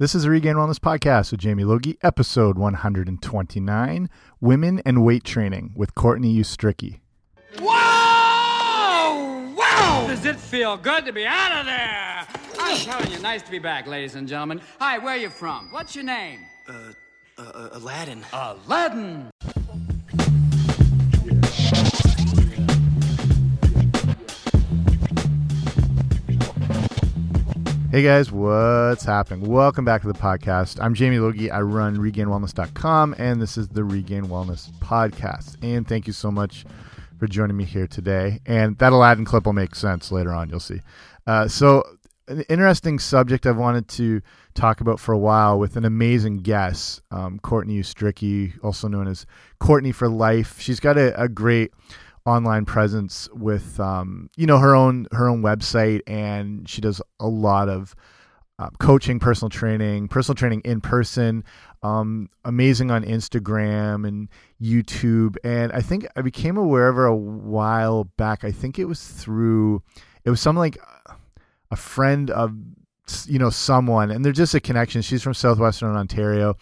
This is the Regain Wellness Podcast with Jamie Logie, episode 129 Women and Weight Training with Courtney Ustrzycki. Whoa! Wow! Does it feel good to be out of there? I'm telling you, nice to be back, ladies and gentlemen. Hi, where you from? What's your name? Uh, uh, Aladdin. Aladdin. Hey guys, what's happening? Welcome back to the podcast. I'm Jamie Logie. I run regainwellness.com and this is the Regain Wellness Podcast. And thank you so much for joining me here today. And that Aladdin clip will make sense later on, you'll see. Uh, so, an interesting subject I've wanted to talk about for a while with an amazing guest, um, Courtney Ustrzycki, also known as Courtney for Life. She's got a, a great online presence with um, you know her own her own website and she does a lot of uh, coaching personal training personal training in person um, amazing on instagram and youtube. And i think i became aware of her a while back. I think it was through it was something like a friend of you know someone and they're just a connection. She's from southwestern ontario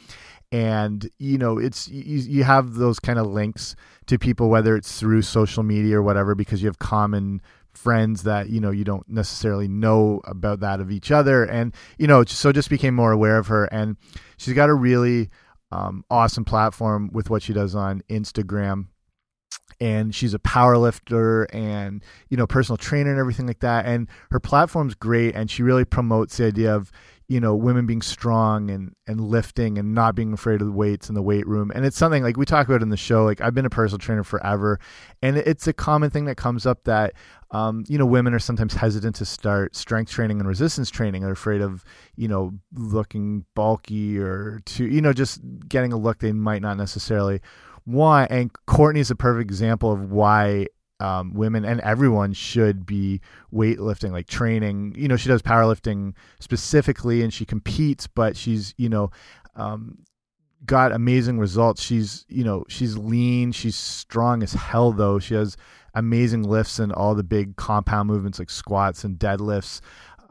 and you know it's you, you have those kind of links to people whether it's through social media or whatever because you have common friends that you know you don't necessarily know about that of each other. And you know so just became more aware of her and she's got a really um, awesome platform with what she does on instagram. And she's a power lifter and you know personal trainer and everything like that. And her platform's great and she really promotes the idea of you know women being strong and and lifting and not being afraid of the weights in the weight room. And it's something like we talk about in the show like i've been a personal trainer forever. And it's a common thing that comes up that um, you know women are sometimes hesitant to start strength training and resistance training. They're afraid of you know looking bulky or to you know just getting a look they might not necessarily want. And courtney's a perfect example of why um, women and everyone should be weightlifting, like training. You know, she does powerlifting specifically, and she competes, but she's you know um, got amazing results. She's you know she's lean, she's strong as hell though. She has amazing lifts and all the big compound movements like squats and deadlifts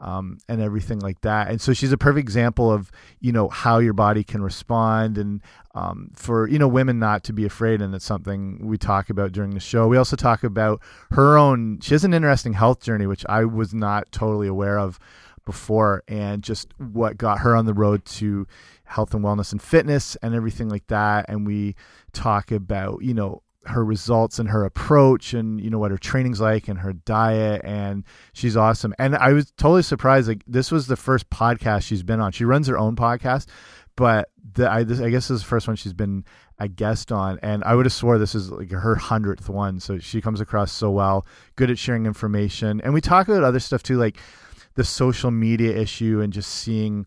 um, and everything like that. And so she's a perfect example of you know how your body can respond, and um, for you know women not to be afraid. And it's something we talk about during the show. We also talk about her own. She has an interesting health journey, which I was not totally aware of before, and just what got her on the road to health and wellness and fitness and everything like that. And we talk about you know her results and her approach and you know what her training's like and her diet and she's awesome. And i was totally surprised like this was the first podcast she's been on. She runs her own podcast but the, I, this, I guess this is the first one she's been a guest on and i would have swore this is like her hundredth one. So she comes across so well good at sharing information. And we talk about other stuff too like the social media issue and just seeing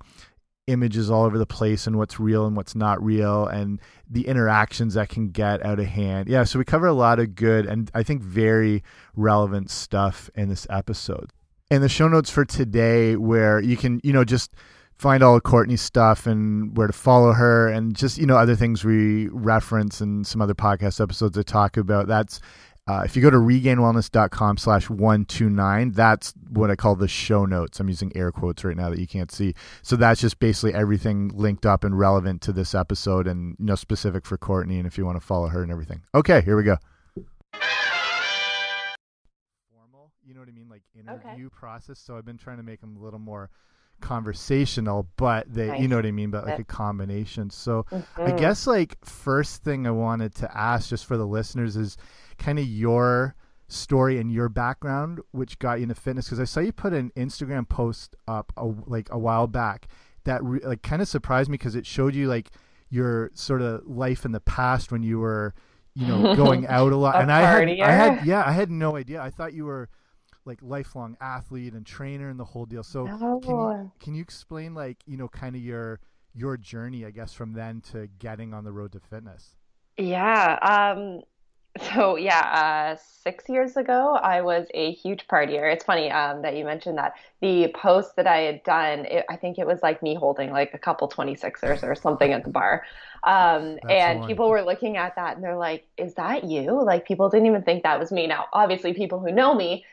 images all over the place and what's real and what's not real and the interactions that can get out of hand. Yeah, so we cover a lot of good and I think very relevant stuff in this episode. And the show notes for today where you can, you know, just find all of Courtney's stuff and where to follow her and just, you know, other things we reference and some other podcast episodes I talk about. That's uh, if you go to regainwellness.com slash 129, that's what I call the show notes. I'm using air quotes right now that you can't see. So that's just basically everything linked up and relevant to this episode and, you know, specific for Courtney and if you want to follow her and everything. Okay, here we go. Formal, you know what I mean? Like interview okay. process. So I've been trying to make them a little more conversational, but they, nice. you know what I mean, but like a combination. So mm -hmm. I guess like first thing I wanted to ask just for the listeners is, kind of your story and your background, which got you into fitness? Because I saw you put an Instagram post up a, like a while back that re, like kind of surprised me because it showed you like your sort of life in the past when you were you know going out a lot a and I had, I had yeah I had no idea I thought you were like lifelong athlete and trainer and the whole deal so no. can, you, can you explain like you know kind of your your journey I guess from then to getting on the road to fitness yeah um so yeah, uh, six years ago, I was a huge partier. It's funny um, that you mentioned that. The post that I had done, it, I think it was like me holding like a couple 26ers or something at the bar. Um, and people were looking at that and they're like, is that you? Like people didn't even think that was me. Now, obviously people who know me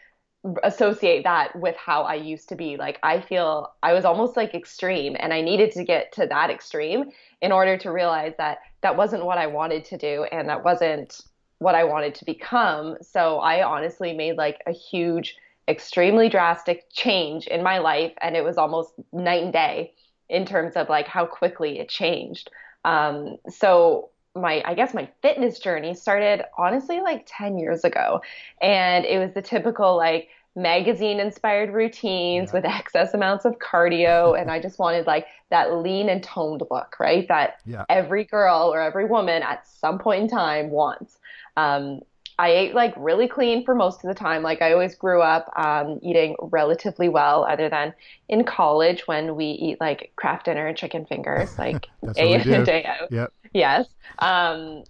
associate that with how I used to be. Like I feel I was almost like extreme and I needed to get to that extreme in order to realize that that wasn't what I wanted to do and that wasn't what I wanted to become. So I honestly made like a huge extremely drastic change in my life and it was almost night and day in terms of like how quickly it changed. Um, so my I guess my fitness journey started honestly like 10 years ago and it was the typical like magazine inspired routines yeah. with excess amounts of cardio and I just wanted like that lean and toned look, right? That yeah. every girl or every woman at some point in time wants. Um, I ate like really clean for most of the time. Like I always grew up um, eating relatively well, other than in college when we eat like Kraft dinner and chicken fingers, like day in and day out. Yep. Yes. Um,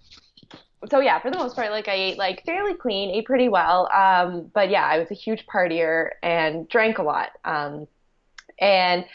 so yeah, for the most part, like I ate like fairly clean, ate pretty well. Um, but yeah, I was a huge partier and drank a lot. Um, and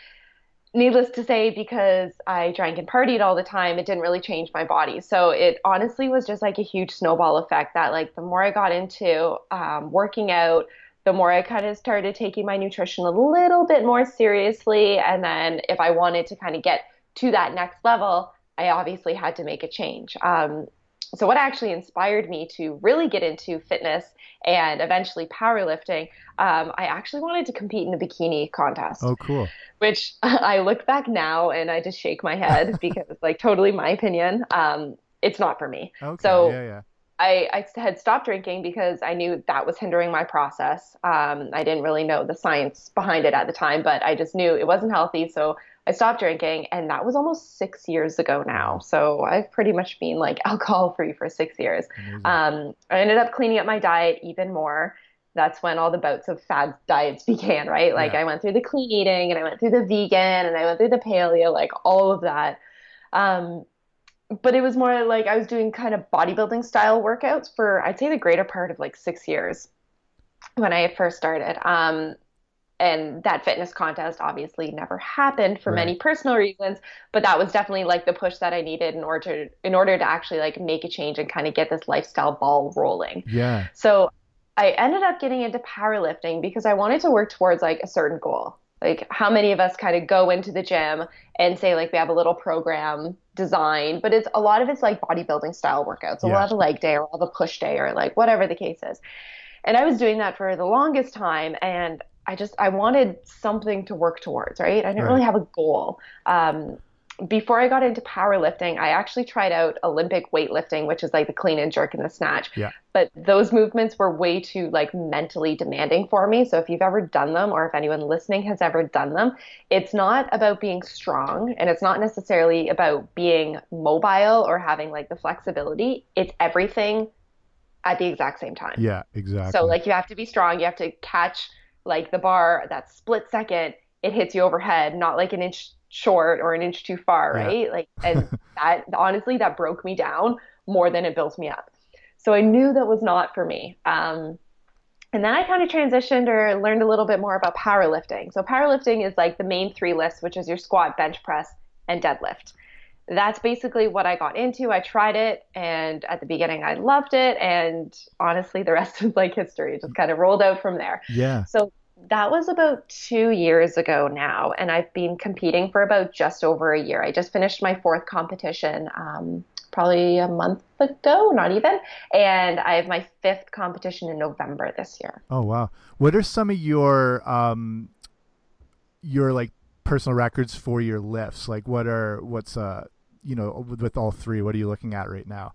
needless to say, because I drank and partied all the time, it didn't really change my body. So it honestly was just like a huge snowball effect that like the more I got into um, working out, the more I kind of started taking my nutrition a little bit more seriously. And then if I wanted to kind of get to that next level, I obviously had to make a change. Um, so what actually inspired me to really get into fitness and eventually powerlifting, um, I actually wanted to compete in a bikini contest. Oh, cool. Which I look back now and I just shake my head because, like, totally my opinion. Um, it's not for me. Okay. So yeah, yeah. I, I had stopped drinking because I knew that was hindering my process. Um, I didn't really know the science behind it at the time, but I just knew it wasn't healthy. So I stopped drinking, and that was almost six years ago now. So I've pretty much been like alcohol free for six years. Um, I ended up cleaning up my diet even more. That's when all the bouts of fad diets began, right? Like yeah. I went through the clean eating, and I went through the vegan, and I went through the paleo, like all of that. Um, but it was more like I was doing kind of bodybuilding style workouts for I'd say the greater part of like six years when I first started. Um, and that fitness contest obviously never happened for right. many personal reasons but that was definitely like the push that i needed in order to, in order to actually like make a change and kind of get this lifestyle ball rolling. Yeah. So i ended up getting into powerlifting because i wanted to work towards like a certain goal. Like how many of us kind of go into the gym and say like we have a little program designed but it's a lot of it's like bodybuilding style workouts. A yeah. lot of leg day or a push day or like whatever the case is. And i was doing that for the longest time and I just I wanted something to work towards, right? I didn't right. really have a goal. Um, before I got into powerlifting, I actually tried out Olympic weightlifting, which is like the clean and jerk and the snatch. Yeah. But those movements were way too like mentally demanding for me. So if you've ever done them or if anyone listening has ever done them, it's not about being strong and it's not necessarily about being mobile or having like the flexibility. It's everything at the exact same time. Yeah, exactly. So like you have to be strong, you have to catch like the bar that split second it hits you overhead not like an inch short or an inch too far right yeah. like and that honestly that broke me down more than it built me up so i knew that was not for me um, and then i kind of transitioned or learned a little bit more about powerlifting so powerlifting is like the main three lifts which is your squat bench press and deadlift that's basically what I got into. I tried it, and at the beginning, I loved it. And honestly, the rest is like history. It just kind of rolled out from there. Yeah. So that was about two years ago now, and I've been competing for about just over a year. I just finished my fourth competition. Um, probably a month ago, not even. And I have my fifth competition in November this year. Oh wow! What are some of your um, your like personal records for your lifts? Like, what are what's uh you know with all three? What are you looking at right now?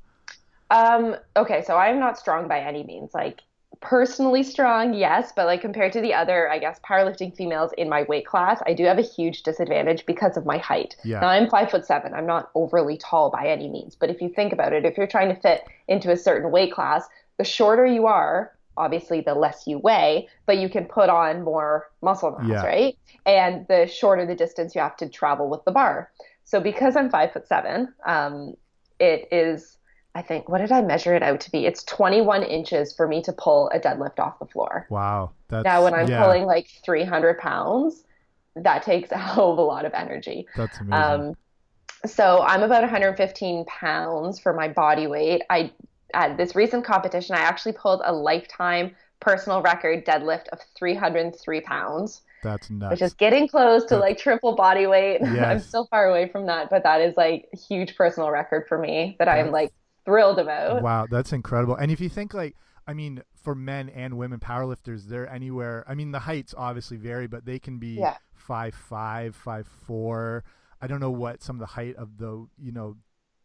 Um. Okay, so I'm not strong by any means. Like personally strong, yes, but like compared to the other, I guess powerlifting females in my weight class, I do have a huge disadvantage because of my height. Yeah. Now I'm five foot seven. I'm not overly tall by any means, but if you think about it, if you're trying to fit into a certain weight class, the shorter you are, obviously the less you weigh, but you can put on more muscle mass, yeah. right? And the shorter the distance you have to travel with the bar. So because I'm five foot seven, um, it is, I think, what did I measure it out to be? It's 21 inches for me to pull a deadlift off the floor. Wow. That's, now, when I'm yeah. pulling like 300 pounds, that takes a hell of a lot of energy. That's amazing. Um, so I'm about 115 pounds for my body weight. I at this recent competition, I actually pulled a lifetime personal record deadlift of 303 pounds. That's nuts. Which is getting close to like triple body weight. Yes. I'm still far away from that, but that is like a huge personal record for me that I'm like thrilled about. Wow, that's incredible. And if you think like, I mean, for men and women powerlifters, they're anywhere. I mean, the heights obviously vary, but they can be Yeah. five five, five four. I don't know what some of the height of the you know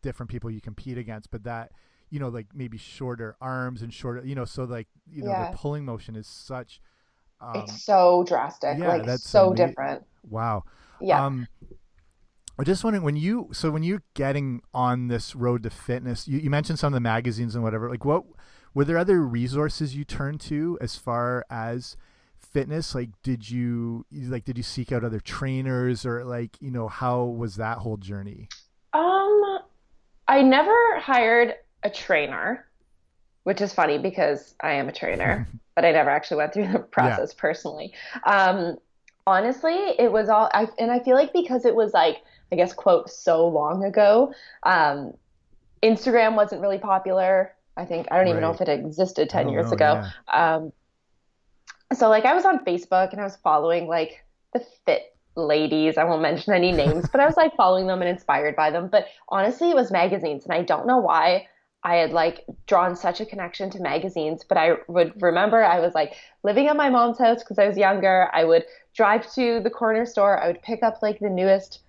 different people you compete against, but that you know like maybe shorter arms and shorter you know so like you know Yeah. the pulling motion is such. Um, it's so drastic, yeah, like that's so ama- different. wow. Yeah. Um, I'm just wondering when you so when you're getting on this road to fitness, you, you mentioned some of the magazines and whatever. Like, what were there other resources you turned to as far as fitness? Like, did you like did you seek out other trainers or like you know how was that whole journey? Um, I never hired a trainer, which is funny because I am a trainer, but I never actually went through the process personally. Um, honestly, it was all I and I feel like because it was like I guess quote so long ago, um, Instagram wasn't really popular. I think I don't even know if it existed 10 years know, ago. Um, so like I was on Facebook and I was following like the fit ladies. I won't mention any names, but I was like following them and inspired by them. But honestly, it was magazines, and I don't know why I had like drawn such a connection to magazines. But I would remember I was like living at my mom's house because I was younger. I would drive to the corner store. I would pick up like the newest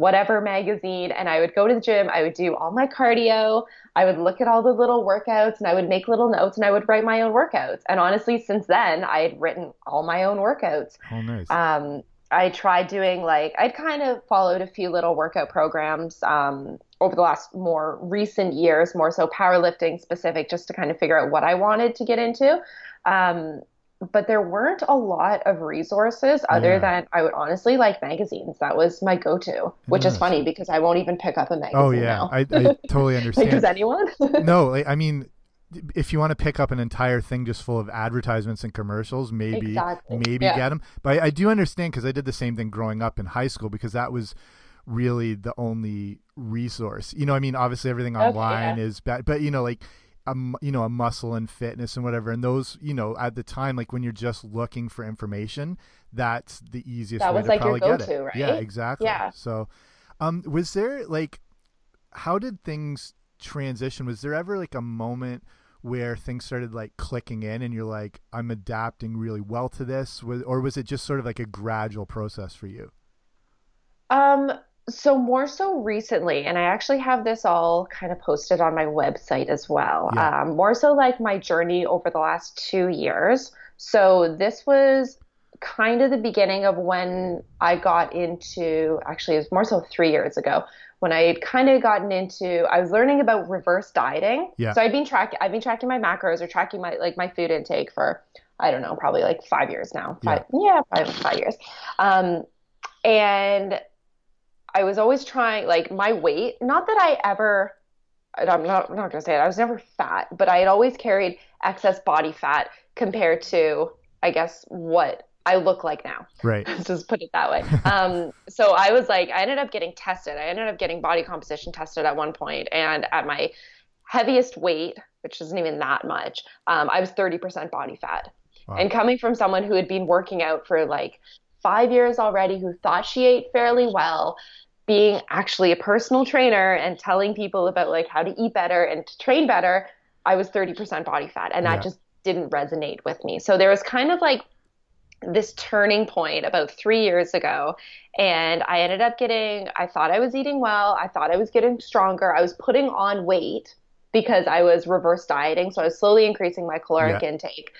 whatever magazine and I would go to the gym. I would do all my cardio. I would look at all the little workouts and I would make little notes and I would write my own workouts. And honestly, since then, I had written all my own workouts. Oh, nice. Um, I tried doing like I'd kind of followed a few little workout programs um, over the last more recent years, more so powerlifting specific, just to kind of figure out what I wanted to get into. Um, but there weren't a lot of resources other Yeah. than I would honestly like magazines. That was my go-to, which is mm. funny because I won't even pick up a magazine oh yeah, now. I, I totally like, understand. does anyone? no, like, I mean, if you want to pick up an entire thing just full of advertisements and commercials, maybe Exactly. maybe Yeah. get them. But I, I do understand because I did the same thing growing up in high school because that was really the only resource. You know, I mean, obviously everything Okay, online yeah. is bad, but you know, like. A, you know a muscle and fitness and whatever. And those you know at the time like when you're just looking for information that's the easiest That way was, to like, probably get go-to, it right? yeah exactly. Yeah. so um was there like how did things transition? Was there ever like a moment where things started like clicking in and you're like i'm adapting really well to this or was it just sort of like a gradual process for you? Um, so more so recently, and I actually have this all kind of posted on my website as well. Yeah. Um, more so like my journey over the last two years. So this was kind of the beginning of when I got into, actually, it was more so three years ago when I had kind of gotten into, I was learning about reverse dieting. Yeah. So I've been tracking, I've been tracking my macros or tracking my like my food intake for, I don't know, probably like five years now. Five, yeah, probably five years. Um, and I was always trying, like my weight, not that I ever, I'm not, I'm not gonna say it, I was never fat, but I had always carried excess body fat compared to, I guess, what I look like now. right just put it that way. Um, so I was like, I ended up getting tested. I ended up getting body composition tested at one point, and at my heaviest weight, which isn't even that much, um, I was 30% body fat. Wow. And coming from someone who had been working out for like five years already, who thought she ate fairly well, being actually a personal trainer and telling people about like how to eat better and to train better, I was 30% body fat, and that Yeah. just didn't resonate with me. So there was kind of like this turning point about three years ago. And I ended up getting, I thought I was eating well. I thought I was getting stronger. I was putting on weight because I was reverse dieting. So I was slowly increasing my caloric Yeah. intake.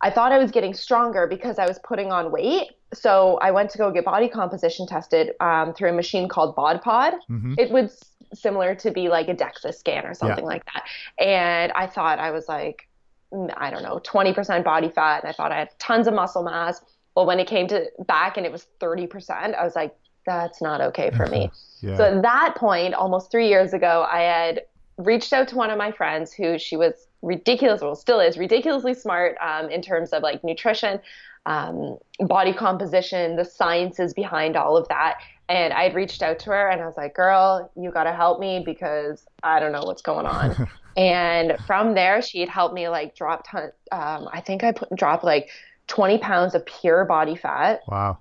I thought I was getting stronger because I was putting on weight. So I went to go get body composition tested um, through a machine called BodPod. hmm It was similar to be like a DEXA scan or something like that. And I thought I was like, mm, I don't know, 20% body fat. And I thought I had tons of muscle mass. Well, when it came to back and it was 30%, I was like, that's not okay for me. yeah So at that point, almost three years ago, I had reached out to one of my friends who she was ridiculous, well, still is ridiculously smart um, in terms of like nutrition, um, body composition, the sciences behind all of that. And I had reached out to her and I was like, girl, you got to help me because I don't know what's going on. and from there, she had helped me like drop, ton, um, I think I put, dropped like 20 pounds of pure body fat. Wow.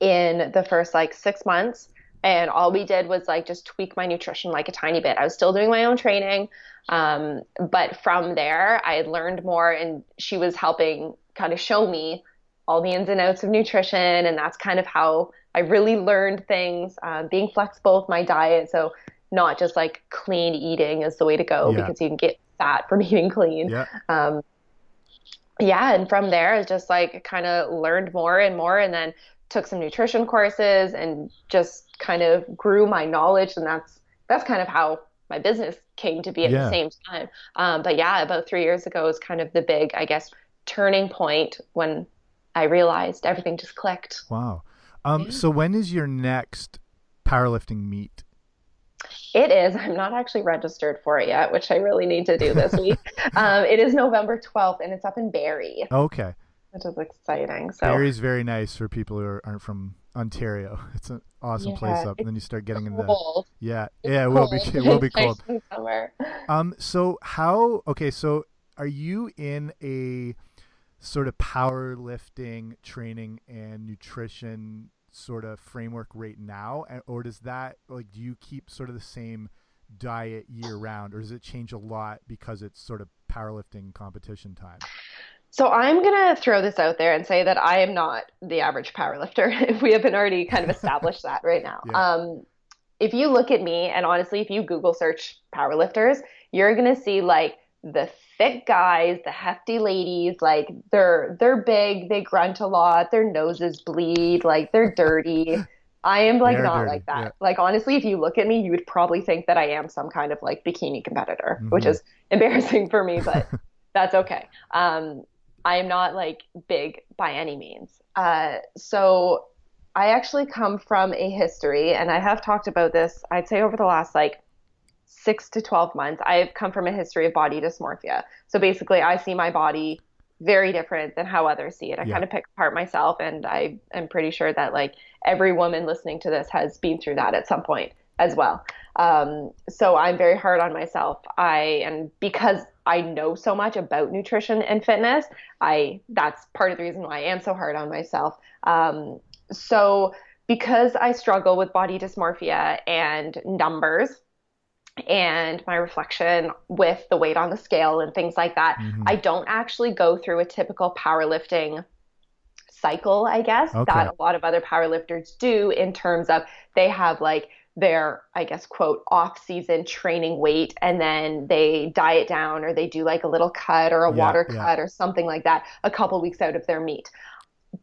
In the first like six months. And all we did was like just tweak my nutrition like a tiny bit. I was still doing my own training. Um, but from there, I had learned more and she was helping kind of show me all the ins and outs of nutrition. And that's kind of how I really learned things, uh, being flexible with my diet. So not just like clean eating is the way to go yeah. because you can get fat from eating clean. Yeah. Um, yeah. And from there, I just like kind of learned more and more and then took some nutrition courses and just kind of grew my knowledge. And that's, that's kind of how my business came to be at yeah. the same time. Um, but yeah, about three years ago was kind of the big, I guess, turning point when I realized everything just clicked. Wow. Um, so when is your next powerlifting meet? It is. I'm not actually registered for it yet, which I really need to do this week. um, it is November 12th, and it's up in Barrie. Okay. Which is exciting. So Barrie's very nice for people who aren't from Ontario. It's an awesome yeah, place up, and then you start getting cold. into yeah, it's yeah, it will be it will be cold. Summer. Um. So how? Okay. So are you in a sort of powerlifting training and nutrition sort of framework right now or does that like do you keep sort of the same diet year round or does it change a lot because it's sort of powerlifting competition time? So i'm going to throw this out there and say that i am not the average powerlifter. If we haven't already kind of established that right now. Yeah. um, if you look at me and honestly if you google search powerlifters you're going to see like the thick guys, the hefty ladies, like they're they're big, they grunt a lot, their noses bleed, like they're dirty. I am like they're not dirty. like that. Yeah. Like honestly, if you look at me, you would probably think that I am some kind of like bikini competitor, mm-hmm. which is embarrassing for me, but that's okay. Um, I am not like big by any means. Uh, so I actually come from a history, and I have talked about this. I'd say over the last like six to 12 months, I've come from a history of body dysmorphia. So basically, I see my body very different than how others see it. I yeah. kind of pick apart myself, and I am pretty sure that like every woman listening to this has been through that at some point as well. Um, so I'm very hard on myself. I and because I know so much about nutrition and fitness, I that's part of the reason why I am so hard on myself. Um, so because I struggle with body dysmorphia and numbers, and my reflection with the weight on the scale and things like that. Mm-hmm. I don't actually go through a typical powerlifting cycle, I guess, okay. that a lot of other powerlifters do in terms of they have like their, I guess, quote, off season training weight and then they diet down or they do like a little cut or a yeah, water yeah. cut or something like that a couple weeks out of their meet.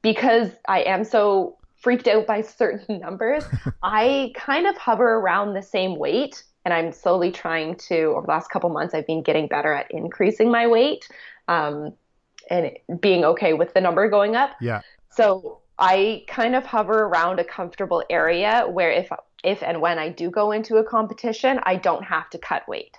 Because I am so freaked out by certain numbers, I kind of hover around the same weight and I'm slowly trying to over the last couple months I've been getting better at increasing my weight um, and being okay with the number going up. Yeah. So I kind of hover around a comfortable area where if if and when I do go into a competition, I don't have to cut weight.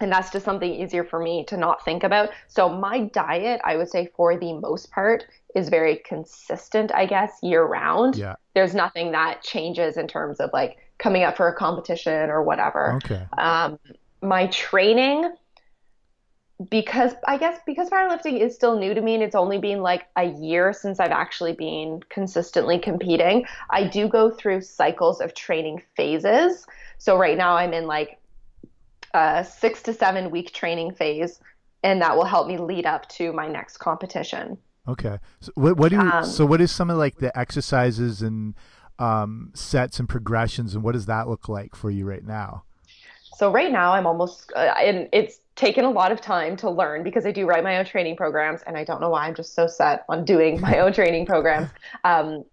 And that's just something easier for me to not think about. So my diet, I would say for the most part, is very consistent, I guess, year round. Yeah. There's nothing that changes in terms of like coming up for a competition or whatever. Okay. Um, my training, because I guess because powerlifting is still new to me and it's only been like a year since I've actually been consistently competing, I do go through cycles of training phases. So right now I'm in like a six to seven week training phase, and that will help me lead up to my next competition. Okay. So what, what do you, um, so what is some of like the exercises and um, sets and progressions, and what does that look like for you right now? So right now, I'm almost, uh, and it's taken a lot of time to learn because I do write my own training programs, and I don't know why I'm just so set on doing my own training programs. Um,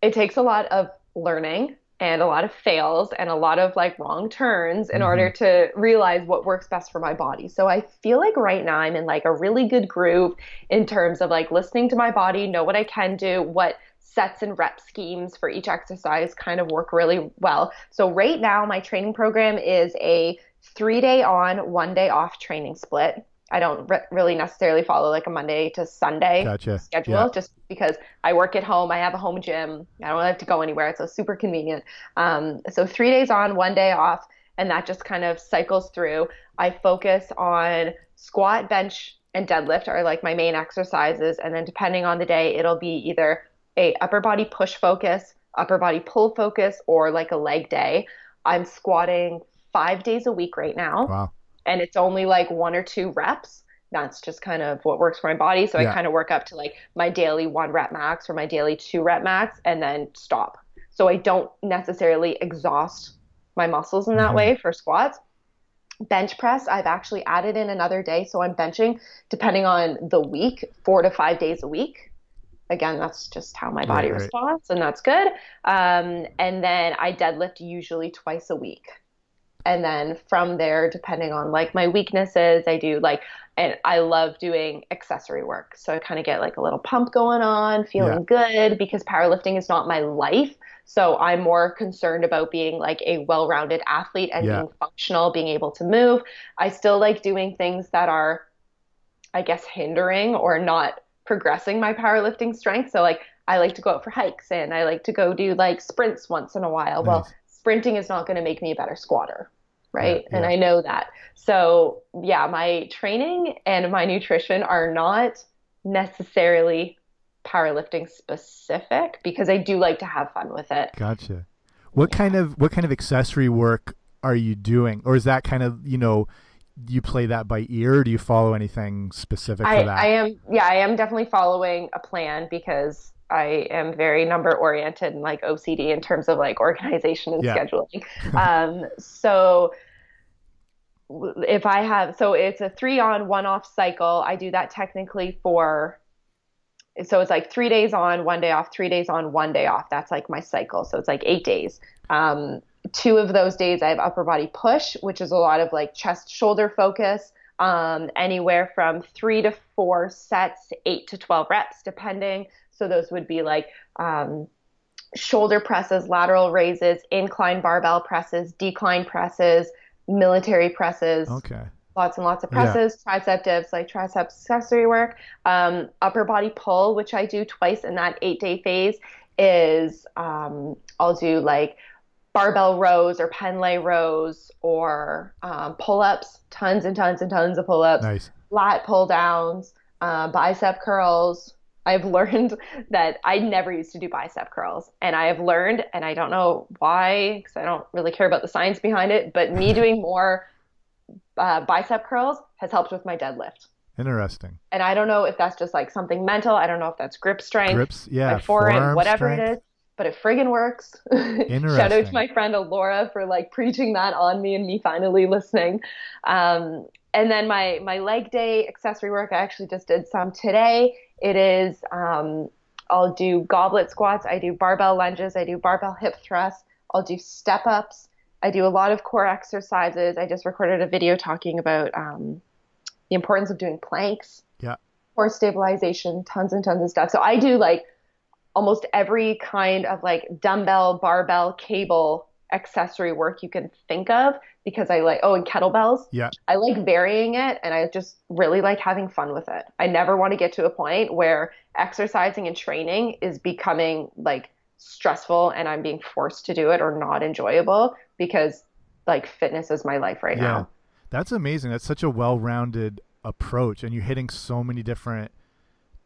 it takes a lot of learning and a lot of fails and a lot of like wrong turns in mm-hmm. order to realize what works best for my body. So I feel like right now I'm in like a really good groove in terms of like listening to my body, know what I can do, what sets and rep schemes for each exercise kind of work really well. So right now my training program is a 3 day on, 1 day off training split. I don't re- really necessarily follow like a Monday to Sunday Gotcha. schedule Yeah. just because I work at home. I have a home gym. I don't have to go anywhere. It's so super convenient. Um, so three days on, one day off, and that just kind of cycles through. I focus on squat, bench, and deadlift are like my main exercises, and then depending on the day, it'll be either a upper body push focus, upper body pull focus, or like a leg day. I'm squatting five days a week right now Wow. and it's only like one or two reps. That's just kind of what works for my body. So Yeah. I kind of work up to like my daily one rep max or my daily two rep max and then stop. So I don't necessarily exhaust my muscles in that Mhm. way for squats. Bench press, I've actually added in another day. So I'm benching depending on the week, four to five days a week. Again, that's just how my body Right, right. responds, and that's good. Um, and then I deadlift usually twice a week and then from there depending on like my weaknesses i do like and i love doing accessory work so i kind of get like a little pump going on feeling good because powerlifting is not my life so i'm more concerned about being like a well-rounded athlete and Yeah. being functional being able to move i still like doing things that are i guess hindering or not progressing my powerlifting strength. So like i like to go out for hikes and i like to go do like sprints once in a while. Well sprinting is not going to make me a better squatter right? Yeah, and i know that. So yeah my training and my nutrition are not necessarily powerlifting specific because i do like to have fun with it. Gotcha. What kind of what kind of accessory work are you doing, or is that kind of you know you play that by ear? Or do you follow anything specific I, for that? I am yeah i am definitely following a plan because i am very number oriented and like ocd in terms of like organization and Yeah. scheduling um, so if i have so it's a three on one off cycle i do that technically for so it's like three days on one day off three days on one day off that's like my cycle so it's like eight days um, two of those days i have upper body push which is a lot of like chest shoulder focus um, anywhere from three to four sets eight to 12 reps depending so those would be like um, shoulder presses lateral raises incline barbell presses decline presses military presses okay. lots and lots of Yeah. presses, tricep dips, like tricep accessory work, um, upper body pull, which I do twice in that eight day phase, is um, I'll do like barbell rows or Pendlay rows or um, pull ups, tons and tons and tons of pull ups, Nice. lat pull downs, uh, bicep curls. I've learned that I never used to do bicep curls, and I have learned, and I don't know why, because I don't really care about the science behind it, but me doing more uh, bicep curls has helped with my deadlift. Interesting. And I don't know if that's just like something mental. I don't know if that's grip strength, Grips. Yeah. my forearm, forearm whatever strength. it is, but it friggin' works. Shout out to my friend Alora for like preaching that on me and me finally listening. Um, and then my my leg day accessory work, I actually just did some today. It is um, I'll do goblet squats, I do barbell lunges, I do barbell hip thrusts, I'll do step ups, I do a lot of core exercises. I just recorded a video talking about um, the importance of doing planks Yeah. core stabilization, tons and tons of stuff. So I do like almost every kind of like dumbbell, barbell, cable accessory work you can think of because I like oh and kettlebells. Yeah. I like varying it and I just really like having fun with it. I never want to get to a point where exercising and training is becoming like stressful and I'm being forced to do it or not enjoyable because like fitness is my life right now. Yeah. now. That's amazing. That's such a well-rounded approach, and you're hitting so many different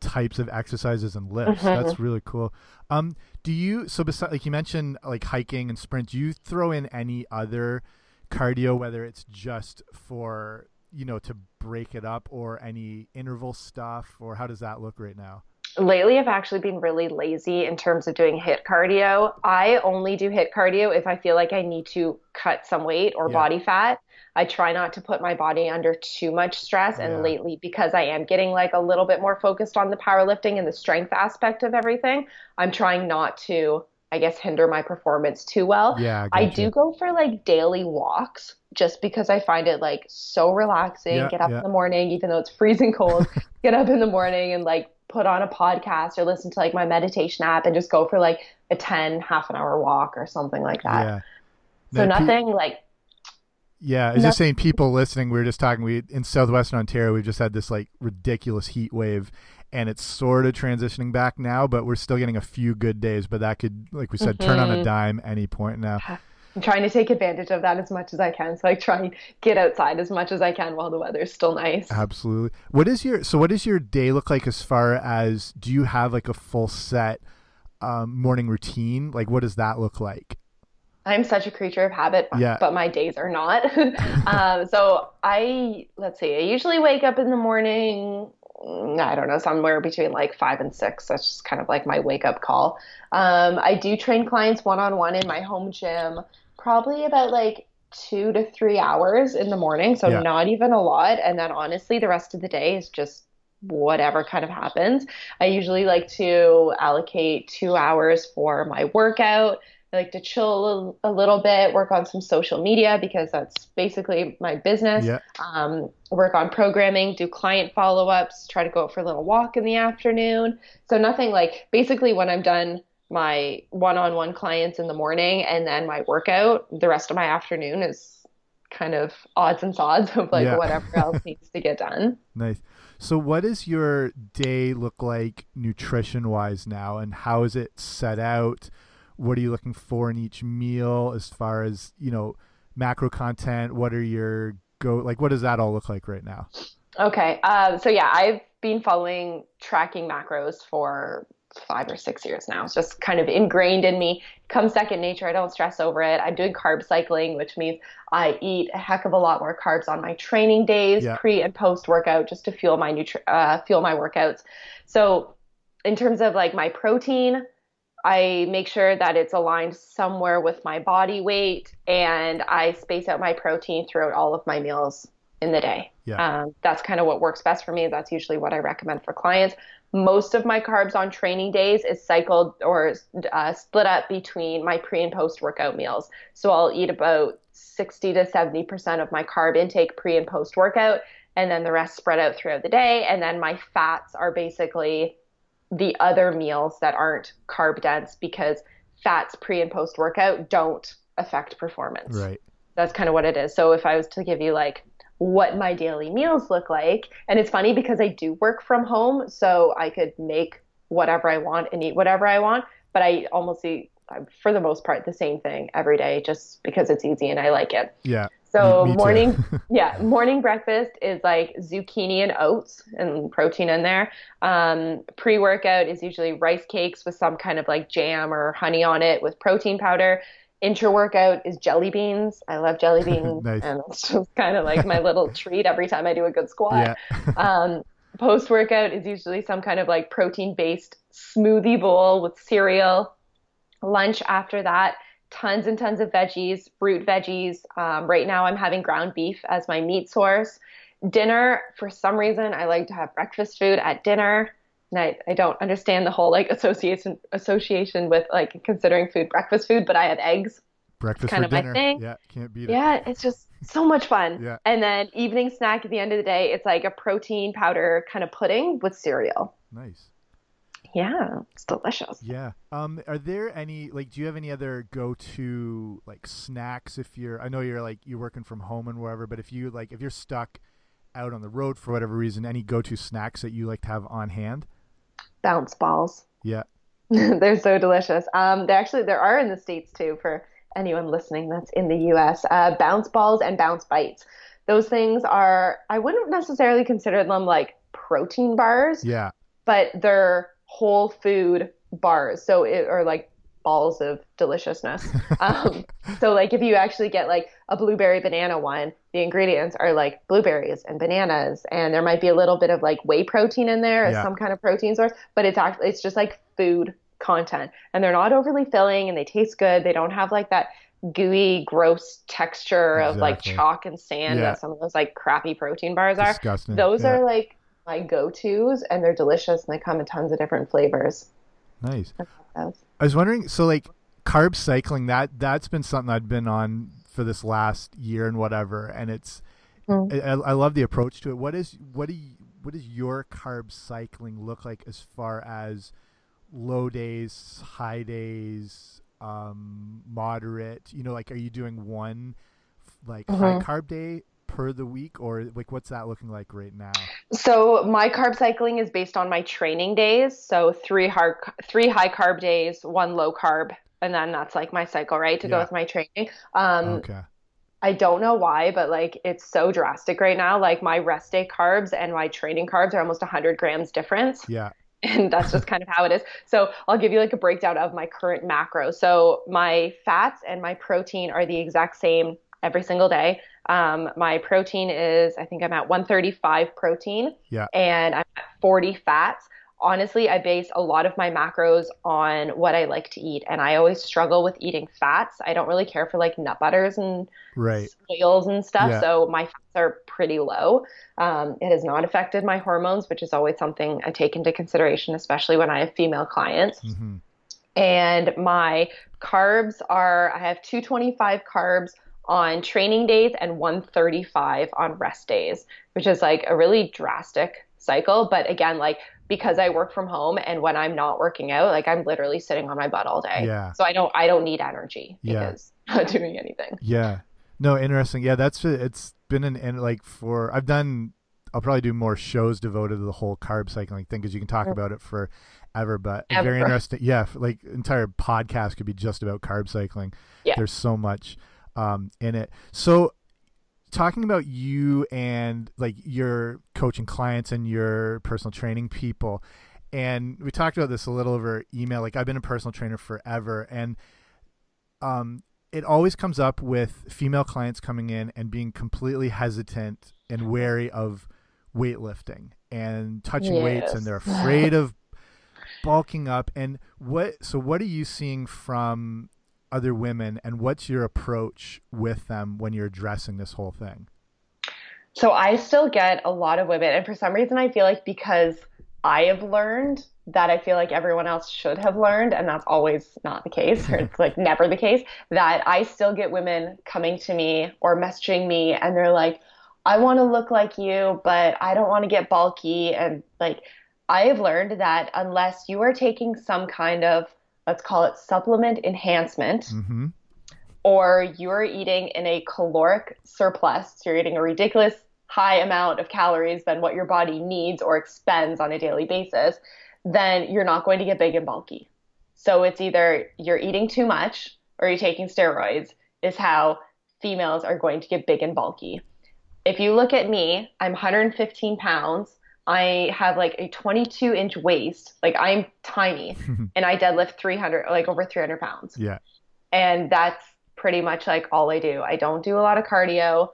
types of exercises and lifts. Mhm. That's really cool. Um, do you so besides like you mentioned like hiking and sprint? Do you throw in any other cardio, whether it's just for you know to break it up, or any interval stuff, or how does that look right now? Lately I've actually been really lazy in terms of doing HIIT cardio. I only do HIIT cardio if I feel like I need to cut some weight or Yeah. body fat. I try not to put my body under too much stress. And Yeah. lately, because I am getting like a little bit more focused on the powerlifting and the strength aspect of everything, I'm trying not to, I guess, hinder my performance too well. Yeah, I gotcha. do go for like daily walks just because I find it like so relaxing. Yeah, get up in the morning, even though it's freezing cold, get up in the morning and like put on a podcast or listen to like my meditation app and just go for like a 10 half an hour walk or something like that. Yeah. So Now, pe- nothing like Yeah, I was just saying, people listening, we were just talking. We in southwestern Ontario, we've just had this like ridiculous heat wave, and it's sort of transitioning back now, but we're still getting a few good days. But that could, like we said, turn on a mm-hmm. dime any point now. I'm trying to take advantage of that as much as I can. So I try and get outside as much as I can while the weather's still nice. Absolutely. What is your so? What does your day look like as far as do you have like a full set um, morning routine? Like, what does that look like? I'm such a creature of habit, Yeah. but my days are not. um, so I, let's see, I usually wake up in the morning, mm, I don't know, somewhere between like five and six. That's just kind of like my wake up call. Um, I do train clients one on one in my home gym, probably about like two to three hours in the morning. So Yeah. not even a lot. And then honestly, the rest of the day is just whatever kind of happens. I usually like to allocate two hours for my workout. I like to chill a, little bit, work on some social media because that's basically my business. Yeah. Um, work on programming, do client follow ups, try to go out for a little walk in the afternoon. So nothing like basically when I'm done my one on one clients in the morning and then my workout, the rest of my afternoon is kind of odds and sods of like Yeah. whatever else needs to get done. Nice. So, what does your day look like nutrition wise now, and how is it set out? What are you looking for in each meal as far as you know macro content? What are your go like? What does that all look like right now? Okay. Um, so yeah, I've been following tracking macros for five or six years now. It's just kind of ingrained in me. Comes second nature. I don't stress over it. I'm doing carb cycling, which means I eat a heck of a lot more carbs on my training days, Yeah. pre and post workout, just to fuel my nutri- uh, fuel my workouts. So, in terms of like my protein, I make sure that it's aligned somewhere with my body weight, and I space out my protein throughout all of my meals in the day. Yeah. Um, that's kind of what works best for me. That's usually what I recommend for clients. Most of my carbs on training days is cycled or uh, split up between my pre and post workout meals. So I'll eat about 60 to 70% of my carb intake pre and post workout, and then the rest spread out throughout the day. And then my fats are basically the other meals that aren't carb dense because fats pre and post workout don't affect performance Right. that's kind of what it is. So if I was to give you like what my daily meals look like, and it's funny because I do work from home, so I could make whatever I want and eat whatever I want, but I almost eat for the most part the same thing every day just because it's easy and I like it. Yeah. So Me- me morning, yeah, morning breakfast is like zucchini and oats and protein in there. Um, pre-workout is usually rice cakes with some kind of like jam or honey on it with protein powder. Intra-workout is jelly beans. I love jelly beans, Nice. and it's just kind of like my little treat every time I do a good squat. Yeah. Um, Post workout is usually some kind of like protein based smoothie bowl with cereal. Lunch after that, tons and tons of veggies, fruit veggies. Um, right now, I'm having ground beef as my meat source. Dinner, for some reason, I like to have breakfast food at dinner. And I, I don't understand the whole like association association with like considering food breakfast food, but I have eggs Breakfast kind for of my dinner. thing. Yeah. Can't beat it. yeah, it's just so much fun. Yeah. And then evening snack at the end of the day, it's like a protein powder kind of pudding with cereal. Nice. Yeah, it's delicious. Yeah. Um. Are there any like? Do you have any other go-to like snacks? If you're, I know you're like you're working from home and wherever, but if you like, if you're stuck out on the road for whatever reason, any go-to snacks that you like to have on hand? Bounce balls. Yeah. They're so delicious. Um, there actually there are in the states too for anyone listening that's in the U.S. Uh, bounce balls and bounce bites. Those things are I wouldn't necessarily consider them like protein bars, Yeah. but they're whole food bars. So it or like balls of deliciousness. um, so like if you actually get like a blueberry banana one, the ingredients are like blueberries and bananas, and there might be a little bit of like whey protein in there as Yeah. some kind of protein source, but it's actually it's just like food content, and they're not overly filling, and they taste good. They don't have like that gooey, gross texture of like chalk and sand Yeah. that some of those like crappy protein bars are. Disgusting. Those Yeah. are like my go-tos, and they're delicious, and they come in tons of different flavors. nice. I was wondering, so like carb cycling, that that's been something I've been on for this last year and whatever, and it's Mm. I, I love the approach to it. What is what do you, what does your carb cycling look like as far as low days, high days, um, moderate? You know, like are you doing one like Mm-hmm. high carb day per the week, or like what's that looking like right now? So my carb cycling is based on my training days. So three hard, three high carb days, one low carb, and then that's like my cycle, right, to go with my training. Um, Okay. I don't know why, but like it's so drastic right now. Like my rest day carbs and my training carbs are almost 100 grams difference. Yeah. and that's just kind of how it is. So I'll give you like a breakdown of my current macro. So my fats and my protein are the exact same every single day. Um, my protein is, I think I'm at 135 protein Yeah. and I'm at 40 fats. Honestly, I base a lot of my macros on what I like to eat, and I always struggle with eating fats. I don't really care for like nut butters and Right. oils and stuff. Yeah. So my fats are pretty low. Um, it has not affected my hormones, which is always something I take into consideration, especially when I have female clients. hmm And my carbs are I have 225 carbs on training days and 135 on rest days, which is like a really drastic cycle. But again, like because I work from home and when I'm not working out, like I'm literally sitting on my butt all day. Yeah. So I don't I don't need energy Yeah. because I'm not doing anything. Yeah. No, interesting. Yeah, that's it's been an and like for I've done I'll probably do more shows devoted to the whole carb cycling thing because you can talk about it forever. But Ever. very interesting. Yeah, like entire podcast could be just about carb cycling. Yeah. There's so much um, in it. So talking about you and like your coaching clients and your personal training people and we talked about this a little over email like i've been a personal trainer forever and um it always comes up with female clients coming in and being completely hesitant and wary of weightlifting and touching weights and they're afraid of bulking up and what so what are you seeing from other women and what's your approach with them when you're addressing this whole thing So I still get a lot of women, and for some reason, I feel like because I have learned that I feel like everyone else should have learned, and that's always not the case, or it's like never the case, that I still get women coming to me or messaging me, and they're like, I want to look like you, but I don't want to get bulky. And like, I have learned that unless you are taking some kind of, let's call it supplement enhancement, mm-hmm or you're eating in a caloric surplus, so you're eating a ridiculous high amount of calories than what your body needs or expends on a daily basis, then you're not going to get big and bulky. So it's either you're eating too much or you're taking steroids, is how females are going to get big and bulky. If you look at me, I'm 115 pounds. I have like a 22 inch waist. Like I'm tiny and I deadlift 300, like over 300 pounds yeah and that's pretty much like all I do. I don't do a lot of cardio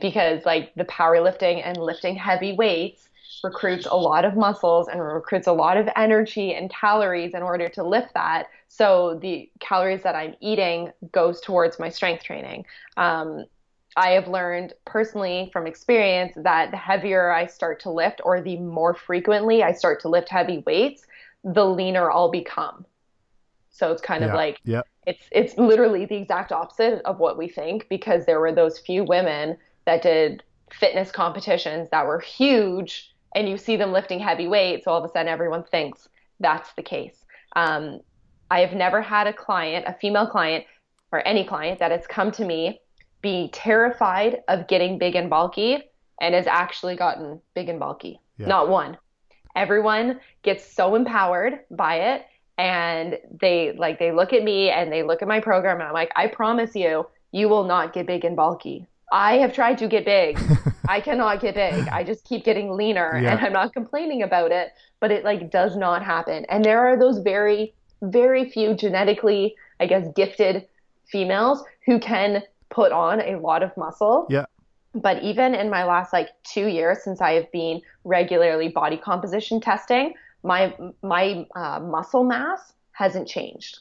because like the powerlifting and lifting heavy weights recruits a lot of muscles and recruits a lot of energy and calories in order to lift that. So the calories that I'm eating goes towards my strength training. Um, I have learned personally from experience that the heavier I start to lift or the more frequently I start to lift heavy weights, the leaner I'll become. So it's kind yeah of like yeah it's it's literally the exact opposite of what we think because there were those few women that did fitness competitions that were huge and you see them lifting heavy weights so all of a sudden everyone thinks that's the case um, i have never had a client a female client or any client that has come to me be terrified of getting big and bulky and has actually gotten big and bulky Yeah. not one everyone gets so empowered by it and they like they look at me and they look at my program and I'm like, I promise you, you will not get big and bulky. I have tried to get big. I cannot get big. I just keep getting leaner Yeah. and I'm not complaining about it, but it like does not happen. And there are those very very few genetically, I guess, gifted females who can put on a lot of muscle. Yeah. But even in my last like 2 years since I have been regularly body composition testing, my my uh, muscle mass hasn't changed.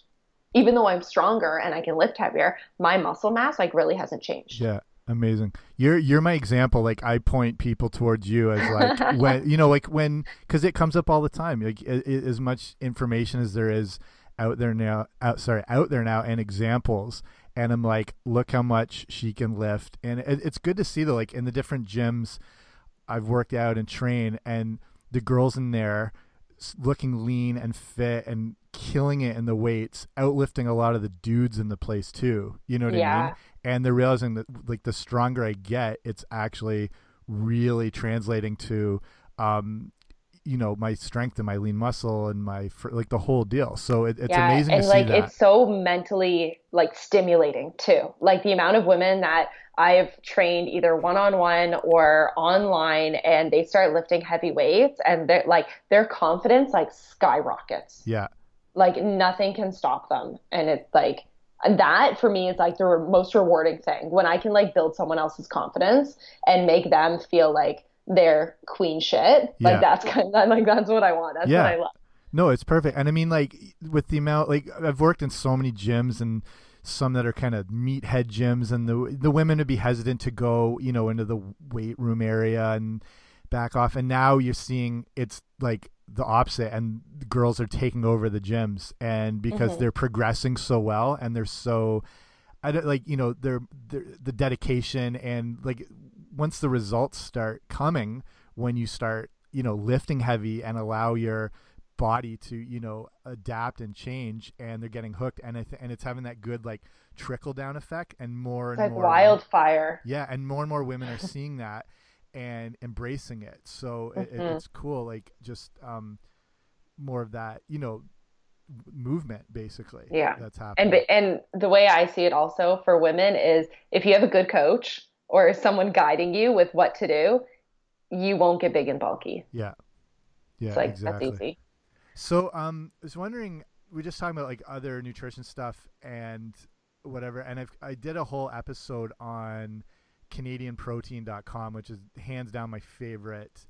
Even though I'm stronger and I can lift heavier, my muscle mass like really hasn't changed. Yeah, amazing. You're you're my example. Like I point people towards you as like when you know like when because it comes up all the time. Like as much information as there is out there now, out sorry out there now, and examples. And I'm like, look how much she can lift, and it, it's good to see though. Like in the different gyms I've worked out and trained, and the girls in there looking lean and fit and killing it in the weights, outlifting a lot of the dudes in the place too. You know what I Yeah. mean? and they're realizing that like the stronger I get, it's actually really translating to um, you know my strength and my lean muscle and my like the whole deal. So it, it's yeah, amazing and to like see that. it's so mentally like stimulating too. Like the amount of women that i've trained either one-on-one or online and they start lifting heavy weights and they're like their confidence like skyrockets. Yeah. Like nothing can stop them. And it's like that for me is like the most rewarding thing. When i can like build someone else's confidence and make them feel like their queen shit. Like yeah. that's kind of like that's what I want. That's yeah. what I love. No, it's perfect. And I mean like with the amount like I've worked in so many gyms and some that are kind of meathead gyms and the the women would be hesitant to go, you know, into the weight room area and back off and now you're seeing it's like the opposite and girls are taking over the gyms and because mm -hmm. they're progressing so well and they're so I don't like you know they're, they're the dedication and like once the results start coming when you start you know lifting heavy and allow your body to you know adapt and change and they're getting hooked and it, and it's having that good like trickle down effect and more it's and like more wildfire. Yeah and more and more women are seeing that and embracing it. So mm -hmm. it, it's cool like just um more of that you know movement basically yeah. that's happening. and and the way i see it also for women is if you have a good coach or someone guiding you with what to do, you won't get big and bulky. Yeah. Yeah. It's like exactly. that's easy. So um I was wondering we are just talking about like other nutrition stuff and whatever and I've, I did a whole episode on canadianprotein.com which is hands down my favorite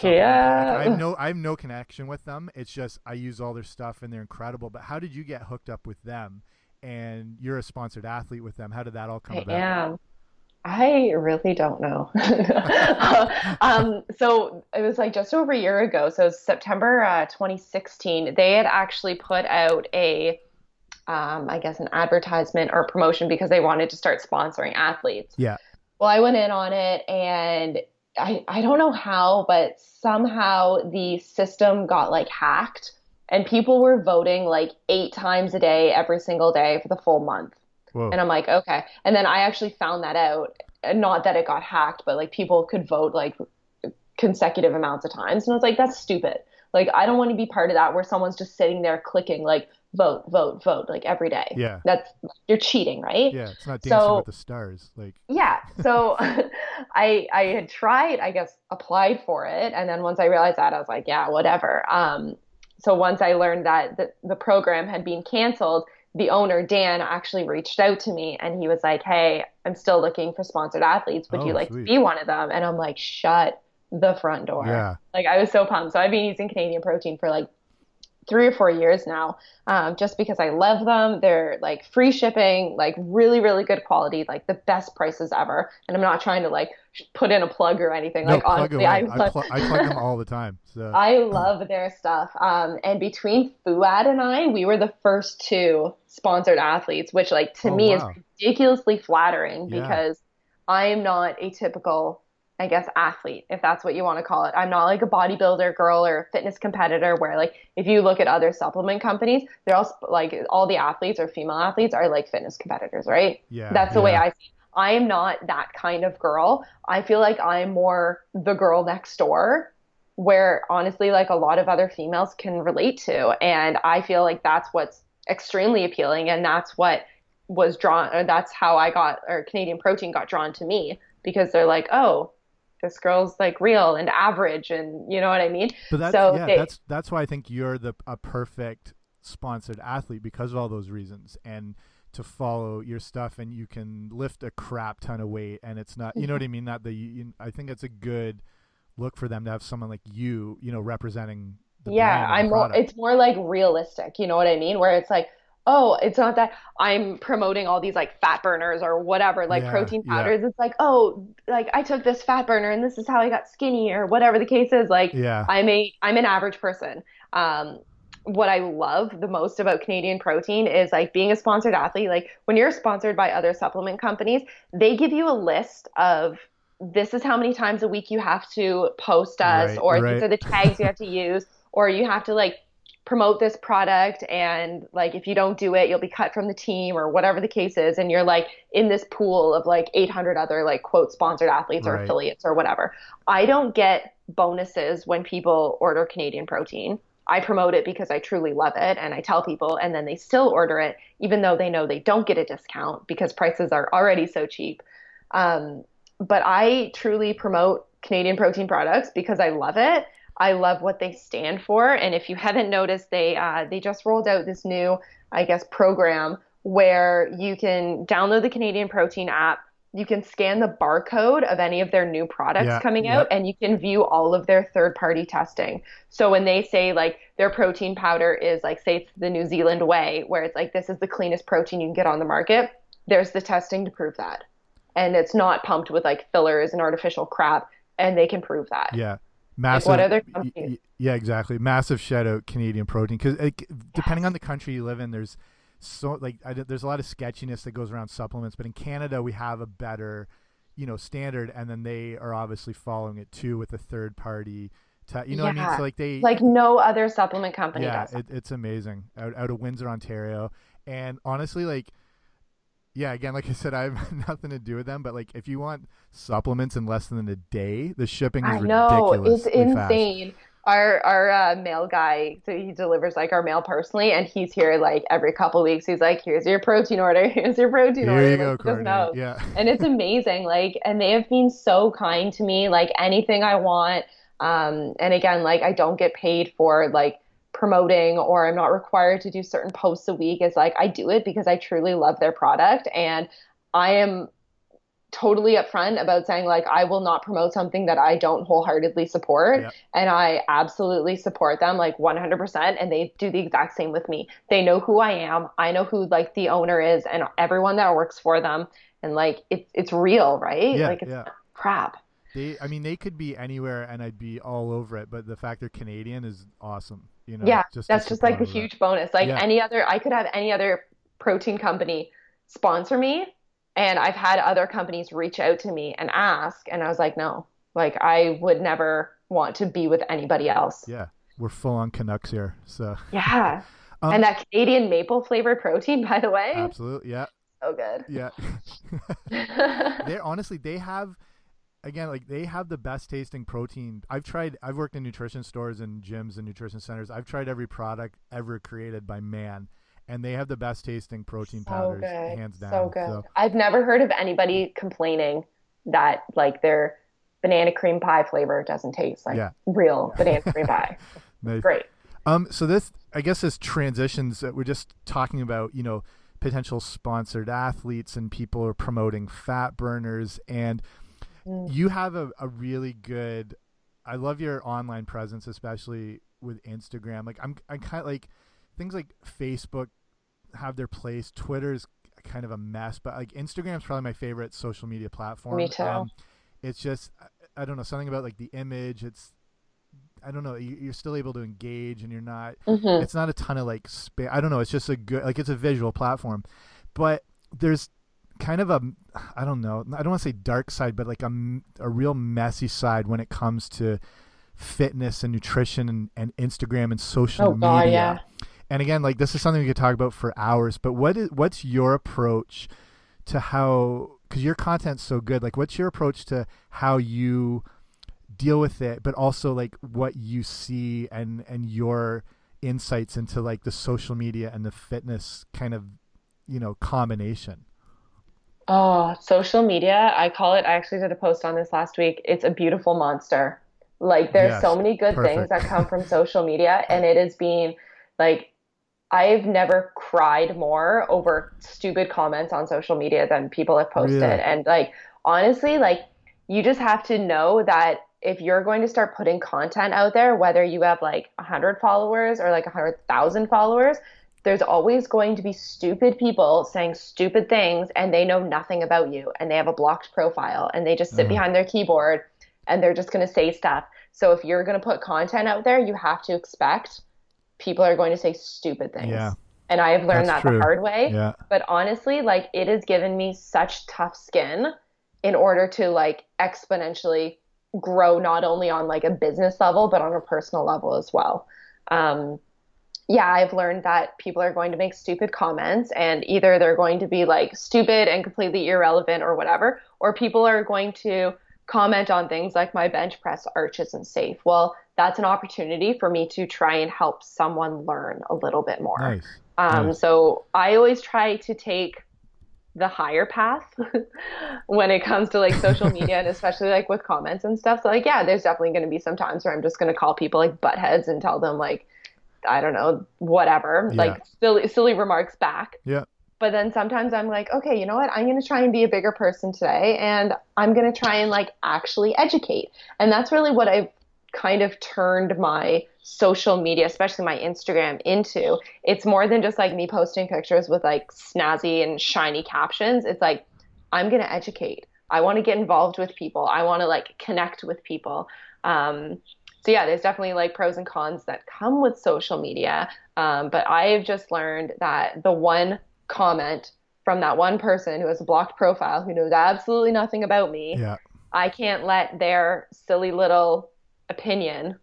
yeah. I have no I have no connection with them. It's just I use all their stuff and they're incredible. But how did you get hooked up with them? And you're a sponsored athlete with them. How did that all come I about? Am. I really don't know. um, so it was like just over a year ago. So September uh, 2016. They had actually put out a, um, I guess, an advertisement or promotion because they wanted to start sponsoring athletes. Yeah. Well, I went in on it and I, I don't know how, but somehow the system got like hacked and people were voting like eight times a day every single day for the full month. Whoa. And I'm like, okay. And then I actually found that out. Not that it got hacked, but like people could vote like consecutive amounts of times. And I was like, that's stupid. Like, I don't want to be part of that where someone's just sitting there clicking like vote, vote, vote, like every day. Yeah. That's you're cheating, right? Yeah. It's not dancing so, with the stars. Like Yeah. So I I had tried, I guess, applied for it. And then once I realized that, I was like, yeah, whatever. Um so once I learned that the, the program had been canceled, the owner Dan actually reached out to me and he was like, "Hey, I'm still looking for sponsored athletes. Would oh, you like sweet. to be one of them?" And I'm like, "Shut the front door." Yeah. Like I was so pumped. So I've been using Canadian Protein for like three or four years now, um, just because I love them. They're like free shipping, like really, really good quality, like the best prices ever. And I'm not trying to like put in a plug or anything. No, like honestly, I, I, pl- I plug them all the time. So. I love their stuff. Um, and between Fouad and I, we were the first two sponsored athletes, which like to oh, me wow. is ridiculously flattering Yeah. because I am not a typical I guess athlete, if that's what you want to call it. I'm not like a bodybuilder girl or a fitness competitor where like if you look at other supplement companies, they're all like all the athletes or female athletes are like fitness competitors, right? Yeah. That's the way. I see. I am not that kind of girl. I feel like I'm more the girl next door where honestly like a lot of other females can relate to and I feel like that's what's extremely appealing and that's what was drawn or that's how I got or Canadian protein got drawn to me because they're like, "Oh, this girl's like real and average and you know what I mean? But that's so yeah, they, that's that's why I think you're the a perfect sponsored athlete because of all those reasons and to follow your stuff and you can lift a crap ton of weight and it's not you know what I mm-hmm. mean? Not the you, I think it's a good look for them to have someone like you you know representing yeah I'm more it's more like realistic you know what I mean? Where it's like oh, it's not that I'm promoting all these like fat burners or whatever, like Yeah, protein yeah. powders. It's like, oh, like I took this fat burner and this is how I got skinny or whatever the case is. Like Yeah. I'm a I'm an average person. Um what I love the most about Canadian protein is like being a sponsored athlete. Like when you're sponsored by other supplement companies, they give you a list of this is how many times a week you have to post us, Right, or right. these are the tags you have to use, or you have to like promote this product and like if you don't do it you'll be cut from the team or whatever the case is and you're like in this pool of like 800 other like quote sponsored athletes or Right. affiliates or whatever. I don't get bonuses when people order canadian protein. I promote it because i truly love it and i tell people and then they still order it even though they know they don't get a discount because prices are already so cheap. Um, but i truly promote canadian protein products because i love it I love what they stand for. And if you haven't noticed, they uh, they just rolled out this new, I guess, program where you can download the Canadian Protein app. You can scan the barcode of any of their new products Yeah, coming yeah. out, and you can view all of their third party testing. So when they say like their protein powder is like, say it's the New Zealand whey, where it's like this is the cleanest protein you can get on the market, there's the testing to prove that, and it's not pumped with like fillers and artificial crap, and they can prove that. Yeah. Massive. what other companies? yeah, exactly. Massive shout out Canadian protein because like, depending on the country you live in, there's so like I, there's a lot of sketchiness that goes around supplements. But in Canada, we have a better, you know, standard, and then they are obviously following it too with a third party. Te- you know what I mean? So like they like no other supplement company yeah, does. it, it's amazing out out of Windsor, Ontario, and honestly, like. Yeah, again, like I said, I have nothing to do with them, but like if you want supplements in less than a day, the shipping is I know it's ridiculously fast. insane. Our our uh, mail guy, so he delivers like our mail personally, and he's here like every couple weeks. He's like, "Here's your protein order. Here's your protein Here order." you go, like, Courtney. knows. Yeah. and it's amazing. Like, and they have been so kind to me. Like anything I want. Um, and again, like I don't get paid for like promoting or I'm not required to do certain posts a week. is like I do it because I truly love their product and I am totally upfront about saying like I will not promote something that I don't wholeheartedly support Yeah. and I absolutely support them like 100% and they do the exact same with me. They know who I am. I know who like the owner is and everyone that works for them and like it's it's real, right? Yeah, like it's yeah. crap. They, I mean, they could be anywhere, and I'd be all over it. But the fact they're Canadian is awesome. You know, yeah, just that's just like the support that. huge bonus. Like Yeah. any other, I could have any other protein company sponsor me, and I've had other companies reach out to me and ask, and I was like, no, like I would never want to be with anybody else. Yeah, we're full on Canucks here. So Yeah. Um, and that Canadian maple flavored protein, by the way, absolutely, yeah, so good. yeah. they're honestly, they have again, like they have the best tasting protein. I've tried. I've worked in nutrition stores and gyms and nutrition centers. I've tried every product ever created by man, and they have the best tasting protein so powders, good. hands down. So good. So, I've never heard of anybody complaining that like their banana cream pie flavor doesn't taste like Yeah. real banana cream pie. nice. Great. Um, so this, I guess, this transitions that we're just talking about, you know, potential sponsored athletes and people are promoting fat burners, and Mm. you have a, a really good. I love your online presence, especially with Instagram. Like I'm, I'm kind of like things like Facebook have their place. Twitter's kind of a mess, but like Instagram's probably my favorite social media platform. Me too. Um, it's just I- I don't know something about like the image. It's I don't know. you- You're still able to engage, and you're not. Mhm. It's not a ton of like space. I don't know. It's just a good like it's a visual platform, but there's kind of a I don't know. I don't want to say dark side, but like a a real messy side when it comes to fitness and nutrition and, and Instagram and social Oh, God, media. yeah. And again, like this is something we could talk about for hours. But what is what's your approach to how? Because your content's so good. Like, what's your approach to how you deal with it, but also like what you see and and your insights into like the social media and the fitness kind of you know combination. Oh, social media. I call it, I actually did a post on this last week. It's a beautiful monster. Like, there's Yes, so many good perfect. things that come from social media, and it has been like, I've never cried more over stupid comments on social media than people have posted. And like, honestly, like, you just have to know that if you're going to start putting content out there, whether you have like 100 followers or like 100,000 followers, there's always going to be stupid people saying stupid things and they know nothing about you and they have a blocked profile and they just sit Mhm. behind their keyboard and they're just going to say stuff. So if you're going to put content out there, you have to expect people are going to say stupid things. Yeah. And I have learned That's that true. the hard way. Yeah. But honestly, like it has given me such tough skin in order to like exponentially grow not only on like a business level but on a personal level as well. Um, yeah, I've learned that people are going to make stupid comments and either they're going to be like stupid and completely irrelevant or whatever, or people are going to comment on things like my bench press arch isn't safe. Well, that's an opportunity for me to try and help someone learn a little bit more. Nice. Um, nice. So I always try to take the higher path when it comes to like social media and especially like with comments and stuff. So like, yeah, there's definitely going to be some times where I'm just going to call people like buttheads and tell them like, I don't know, whatever, Yeah. like silly, silly remarks back. Yeah. But then sometimes I'm like, okay, you know what? I'm going to try and be a bigger person today and I'm going to try and like actually educate. And that's really what I've kind of turned my social media, especially my Instagram, into. It's more than just like me posting pictures with like snazzy and shiny captions. It's like, I'm going to educate. I want to get involved with people. I want to like connect with people. Um, so yeah, there's definitely like pros and cons that come with social media. Um, but I've just learned that the one comment from that one person who has a blocked profile who knows absolutely nothing about me, Yeah. I can't let their silly little opinion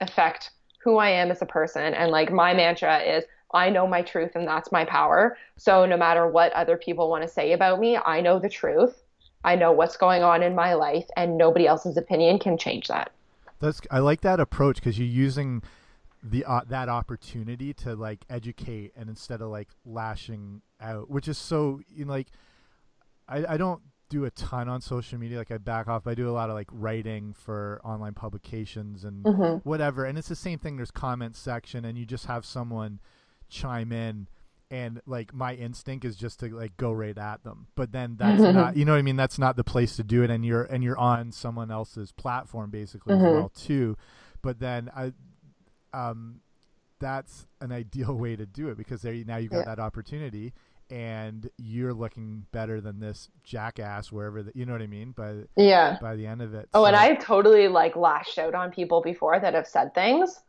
affect who I am as a person. And like my mantra is I know my truth and that's my power. So no matter what other people want to say about me, I know the truth. I know what's going on in my life and nobody else's opinion can change that. That's I like that approach because you're using the uh, that opportunity to like educate and instead of like lashing out, which is so you know, like I I don't do a ton on social media like I back off. But I do a lot of like writing for online publications and Mhm. whatever, and it's the same thing. There's comment section, and you just have someone chime in. And like my instinct is just to like go right at them, but then that's not, you know what I mean. That's not the place to do it, and you're and you're on someone else's platform basically as Mhm. well too. But then I, um, that's an ideal way to do it because there you- now you've got Yeah. that opportunity, and you're looking better than this jackass wherever the, you know what I mean. By Yeah. by the end of it. Oh, and I've totally like lashed out on people before that have said things.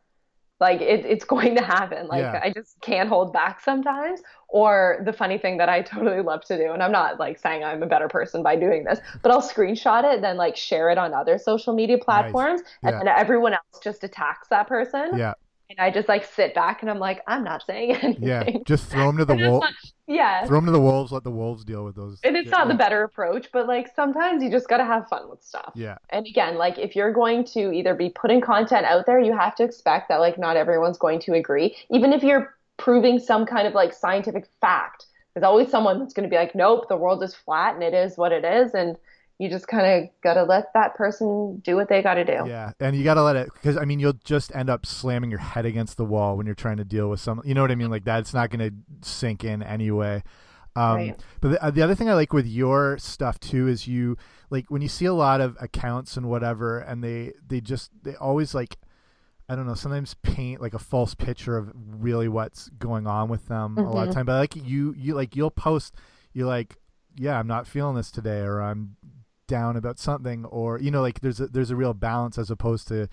Like it, it's going to happen. Like Yeah. I just can't hold back sometimes. Or the funny thing that I totally love to do, and I'm not like saying I'm a better person by doing this, but I'll screenshot it then like share it on other social media platforms, Yeah. and then everyone else just attacks that person. yeah, And I just like sit back and I'm like, I'm not saying anything. yeah. Just throw them to the wolves. yeah. Throw them to the wolves. Let the wolves deal with those. And it's yeah, not the better approach, but like sometimes you just got to have fun with stuff. Yeah, And again, like if you're going to either be putting content out there, you have to expect that like not everyone's going to agree. Even if you're proving some kind of like scientific fact, there's always someone that's going to be like, nope, the world is flat and it is what it is. And you just kind of got to let that person do what they got to do. yeah. And you got to let it because I mean you'll just end up slamming your head against the wall when you're trying to deal with some. You know what I mean? Like that. It's not going to sink in anyway. Um, Right. But the, uh, the other thing I like with your stuff too is you like when you see a lot of accounts and whatever, and they they just they always like I don't know sometimes paint like a false picture of really what's going on with them a lot of Mhm. time. But like you you like you'll post you're like yeah I'm not feeling this today or I'm down about something or you know like there's a there's a real balance as opposed to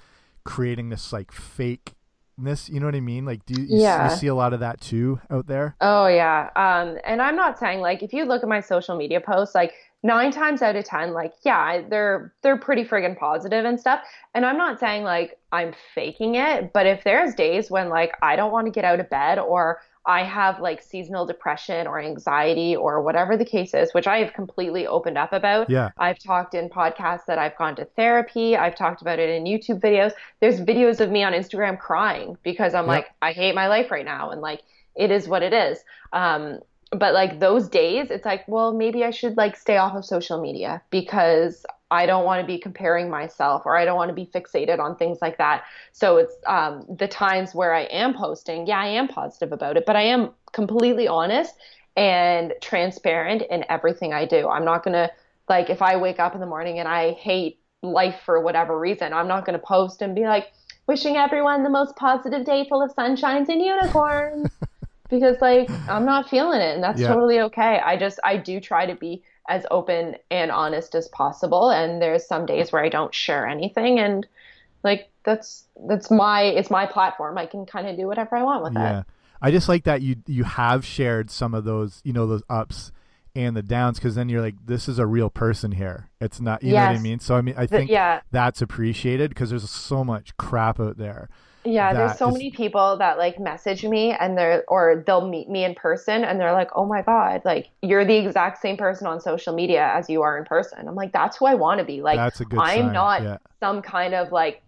creating this like fakeness. You know what I mean? Like do you, you, Yeah. you see a lot of that too out there? Oh yeah. Um, and I'm not saying like if you look at my social media posts, like nine times out of ten, like yeah, they're they're pretty friggin' positive and stuff. And I'm not saying like I'm faking it, but if there's days when like I don't want to get out of bed or I have like seasonal depression or anxiety or whatever the case is, which I have completely opened up about. Yeah. I've talked in podcasts that I've gone to therapy. I've talked about it in YouTube videos. There's videos of me on Instagram crying because I'm Yep. like, I hate my life right now. And like, it is what it is. Um, but like those days, it's like, well, maybe I should like stay off of social media because I don't want to be comparing myself or I don't want to be fixated on things like that. So it's um, the times where I am posting, yeah, I am positive about it, but I am completely honest and transparent in everything I do. I'm not going to, like, if I wake up in the morning and I hate life for whatever reason, I'm not going to post and be like, wishing everyone the most positive day full of sunshines and unicorns. because, like, I'm not feeling it and that's Yeah. totally okay. I just, I do try to be as open and honest as possible. And there's some days where I don't share anything. And, like, that's, that's my, it's my platform. I can kind of do whatever I want with Yeah. it. I just like that you you have shared some of those, you know, those ups and the downs because then you're like, this is a real person here. It's not, you know what I mean? So I mean, I Th- think yeah. that's appreciated because there's so much crap out there. Yeah, there's so is- many people that like message me and they're or they'll meet me in person and they're like, "Oh my God, like you're the exact same person on social media as you are in person." I'm like, "That's who I want to be." Like That's a good I'm sign. not Yeah. some kind of like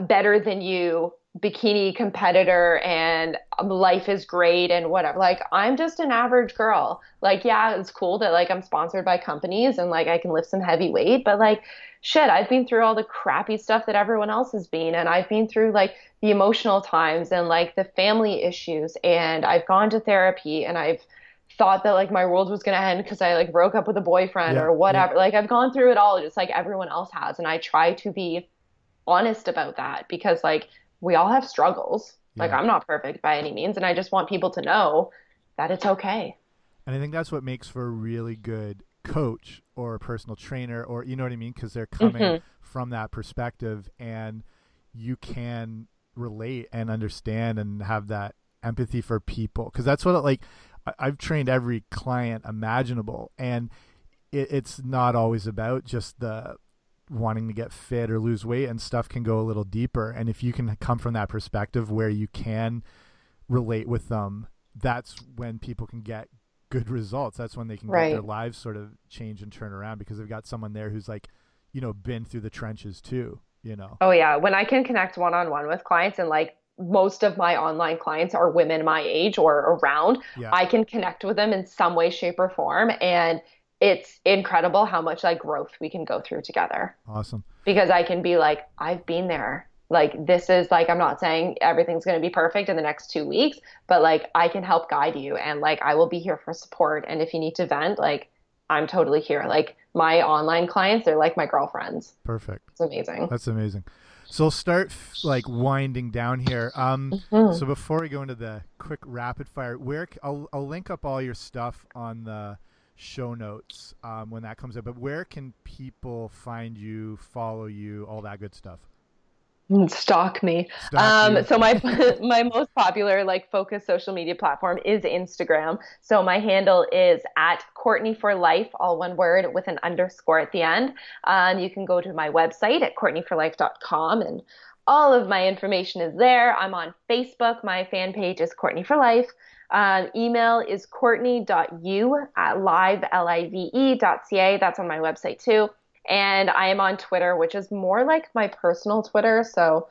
better than you bikini competitor and um, life is great and whatever. Like I'm just an average girl. Like yeah, it's cool that like I'm sponsored by companies and like I can lift some heavy weight, but like shit, I've been through all the crappy stuff that everyone else has been and I've been through like the emotional times and like the family issues and I've gone to therapy and I've thought that like my world was going to end because I like broke up with a boyfriend Yeah, or whatever. Like I've gone through it all just like everyone else has and I try to be honest about that because like we all have struggles. Like I'm not perfect by any means and I just want people to know that it's okay. And I think that's what makes for a really good coach or a personal trainer, or you know what I mean? Because they're coming Mhm. from that perspective and you can relate and understand and have that empathy for people. Because that's what, it, like, I- I've trained every client imaginable, and it, it's not always about just the wanting to get fit or lose weight, and stuff can go a little deeper. And if you can come from that perspective where you can relate with them, that's when people can get good results. That's when they can get their lives sort of change and turn around because they've got someone there who's like, you know, been through the trenches too, you know. Oh yeah, when I can connect one on one with clients and like most of my online clients are women my age or around, Yeah. I can connect with them in some way, shape, or form. And it's incredible how much like growth we can go through together Awesome. because I can be like, I've been there. Like, this is like, I'm not saying everything's going to be perfect in the next two weeks, but like, I can help guide you and like, I will be here for support. And if you need to vent, like, I'm totally here. Like, my online clients, they're like my girlfriends. Perfect. It's amazing. That's amazing. So we'll start f- like winding down here. Um, Mhm. so before we go into the quick rapid fire, where c- I'll I'll link up all your stuff on the show notes um, when that comes up. But where can people find you, follow you, all that good stuff? Stalk me. Stalk um, so my my most popular like focus social media platform is Instagram. So my handle is at Courtney for Life, all one word with an underscore at the end. Um, you can go to my website at courtneyforlife.com and all of my information is there. I'm on Facebook. My fan page is Courtney for Life. Um, email is courtney.u at live, L-I-V-E dot C-A. That's on my website too. And I am on Twitter, which is more like my personal Twitter. So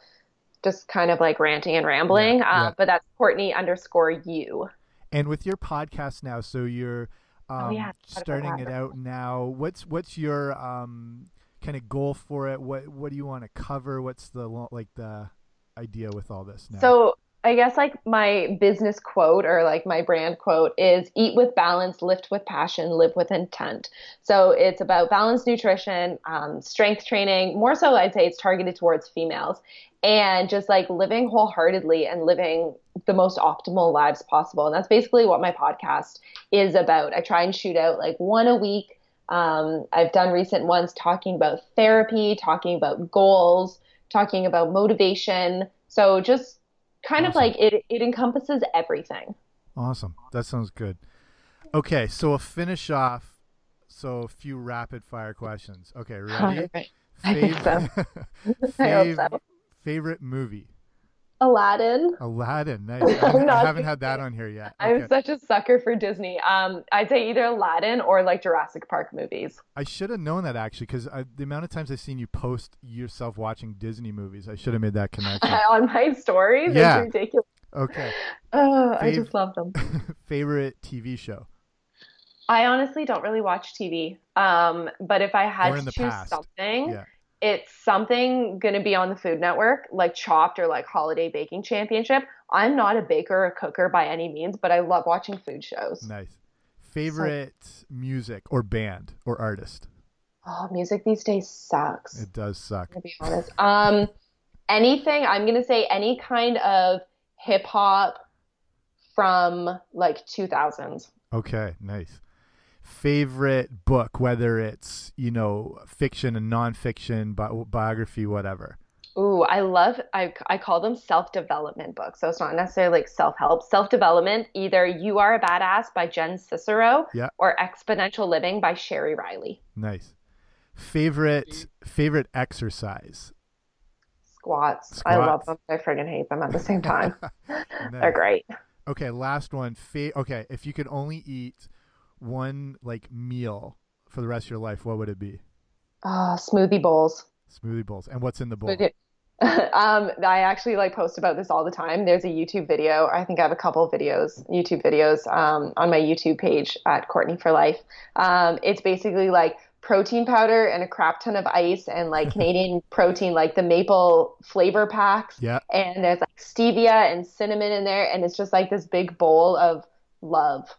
just kind of like ranting and rambling. Yeah, uh. But that's Courtney underscore you. And with your podcast now, so you're um, Oh, yeah, I forgot about starting it out now. What's what's your um, kind of goal for it? What what do you want to cover? What's the like the idea with all this now? So I guess like my business quote or like my brand quote is eat with balance, lift with passion, live with intent. So it's about balanced nutrition, um, strength training. More so, I'd say it's targeted towards females and just like living wholeheartedly and living the most optimal lives possible. And that's basically what my podcast is about. I try and shoot out like one a week. Um, I've done recent ones talking about therapy, talking about goals, talking about motivation. So just kind of like it, it encompasses everything. Awesome. That sounds good. Okay, so we'll finish off. So a few rapid fire questions. Okay, ready? Alright. I think so. Fav- I hope so. Favorite movie? Aladdin. Aladdin. Nice. I haven't, I not haven't had that on here yet. I'm such a sucker for Disney. Um, I'd say either Aladdin or like Jurassic Park movies. I should have known that actually, because the amount of times I've seen you post yourself watching Disney movies, I should have made that connection. On my stories, Yeah. it's ridiculous. Okay. Oh, I just love them. Favorite TV show? I honestly don't really watch TV. Um, but if I had to choose past. something, Yeah. It's something going to be on the Food Network, like Chopped or like Holiday Baking Championship. I'm not a baker or a cooker by any means, but I love watching food shows. Nice. Favorite music or band or artist? Oh, music these days sucks. It does suck. to be honest. Um, anything, I'm gonna say any kind of hip hop from like 2000s. Okay, nice. Favorite book, whether it's you know fiction and nonfiction, bi- biography, whatever. Ooh, I love, I, I call them self development books. So it's not necessarily like self help. Self development, either You Are a Badass by Jen Sincero Yeah. or Exponential Living by Sheri Riley. Nice. Favorite favorite exercise. Squats. I love them. I friggin' hate them at the same time. They're great. Okay, last one. Fa- okay, if you could only eat one like meal for the rest of your life, what would it be? Uh, smoothie bowls. Smoothie bowls. And what's in the bowl? um, I actually like post about this all the time. There's a YouTube video. I think I have a couple of videos, YouTube videos, um, on my YouTube page at Courtney for Life. Um, it's basically like protein powder and a crap ton of ice and like Canadian protein, like the maple flavor packs. Yeah. And there's like stevia and cinnamon in there, and it's just like this big bowl of love,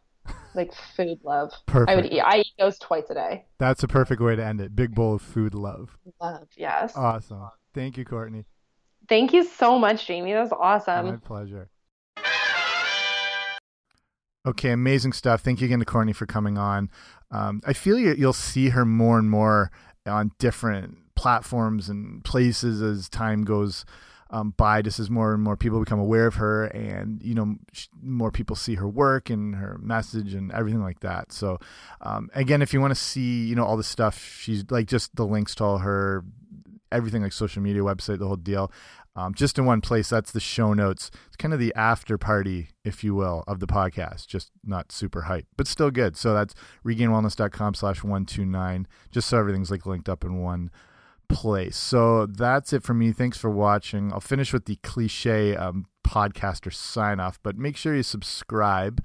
like food love. Perfect. I would eat. I eat those twice a day. That's a perfect way to end it. Big bowl of food love. Love. Yes. Awesome. Thank you, Courtney. Thank you so much, Jamie. That was awesome. My pleasure. Okay, amazing stuff. Thank you again to Courtney for coming on. Um, I feel you, you'll see her more and more on different platforms and places as time goes um, by, just as more and more people become aware of her, and you know, more people see her work and her message and everything like that. So, um, again, if you want to see, you know, all the stuff she's like, just the links to all her everything like social media, website, the whole deal. Um, just in one place. That's the show notes. It's kind of the after party, if you will, of the podcast. Just not super hype, but still good. So that's regainedwellness.com slash 129, just so everything's like linked up in one place. So that's it for me. Thanks for watching. I'll finish with the cliche um, podcaster sign off, but make sure you subscribe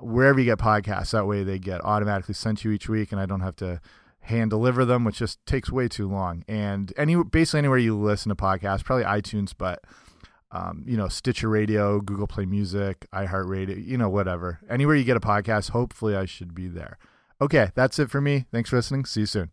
wherever you get podcasts. That way they get automatically sent to you each week and I don't have to hand deliver them, which just takes way too long. And any basically anywhere you listen to podcasts, probably iTunes, but um, you know, Stitcher Radio, Google Play Music, iHeartRadio, you know, whatever. Anywhere you get a podcast, hopefully I should be there. Okay, that's it for me. Thanks for listening. See you soon.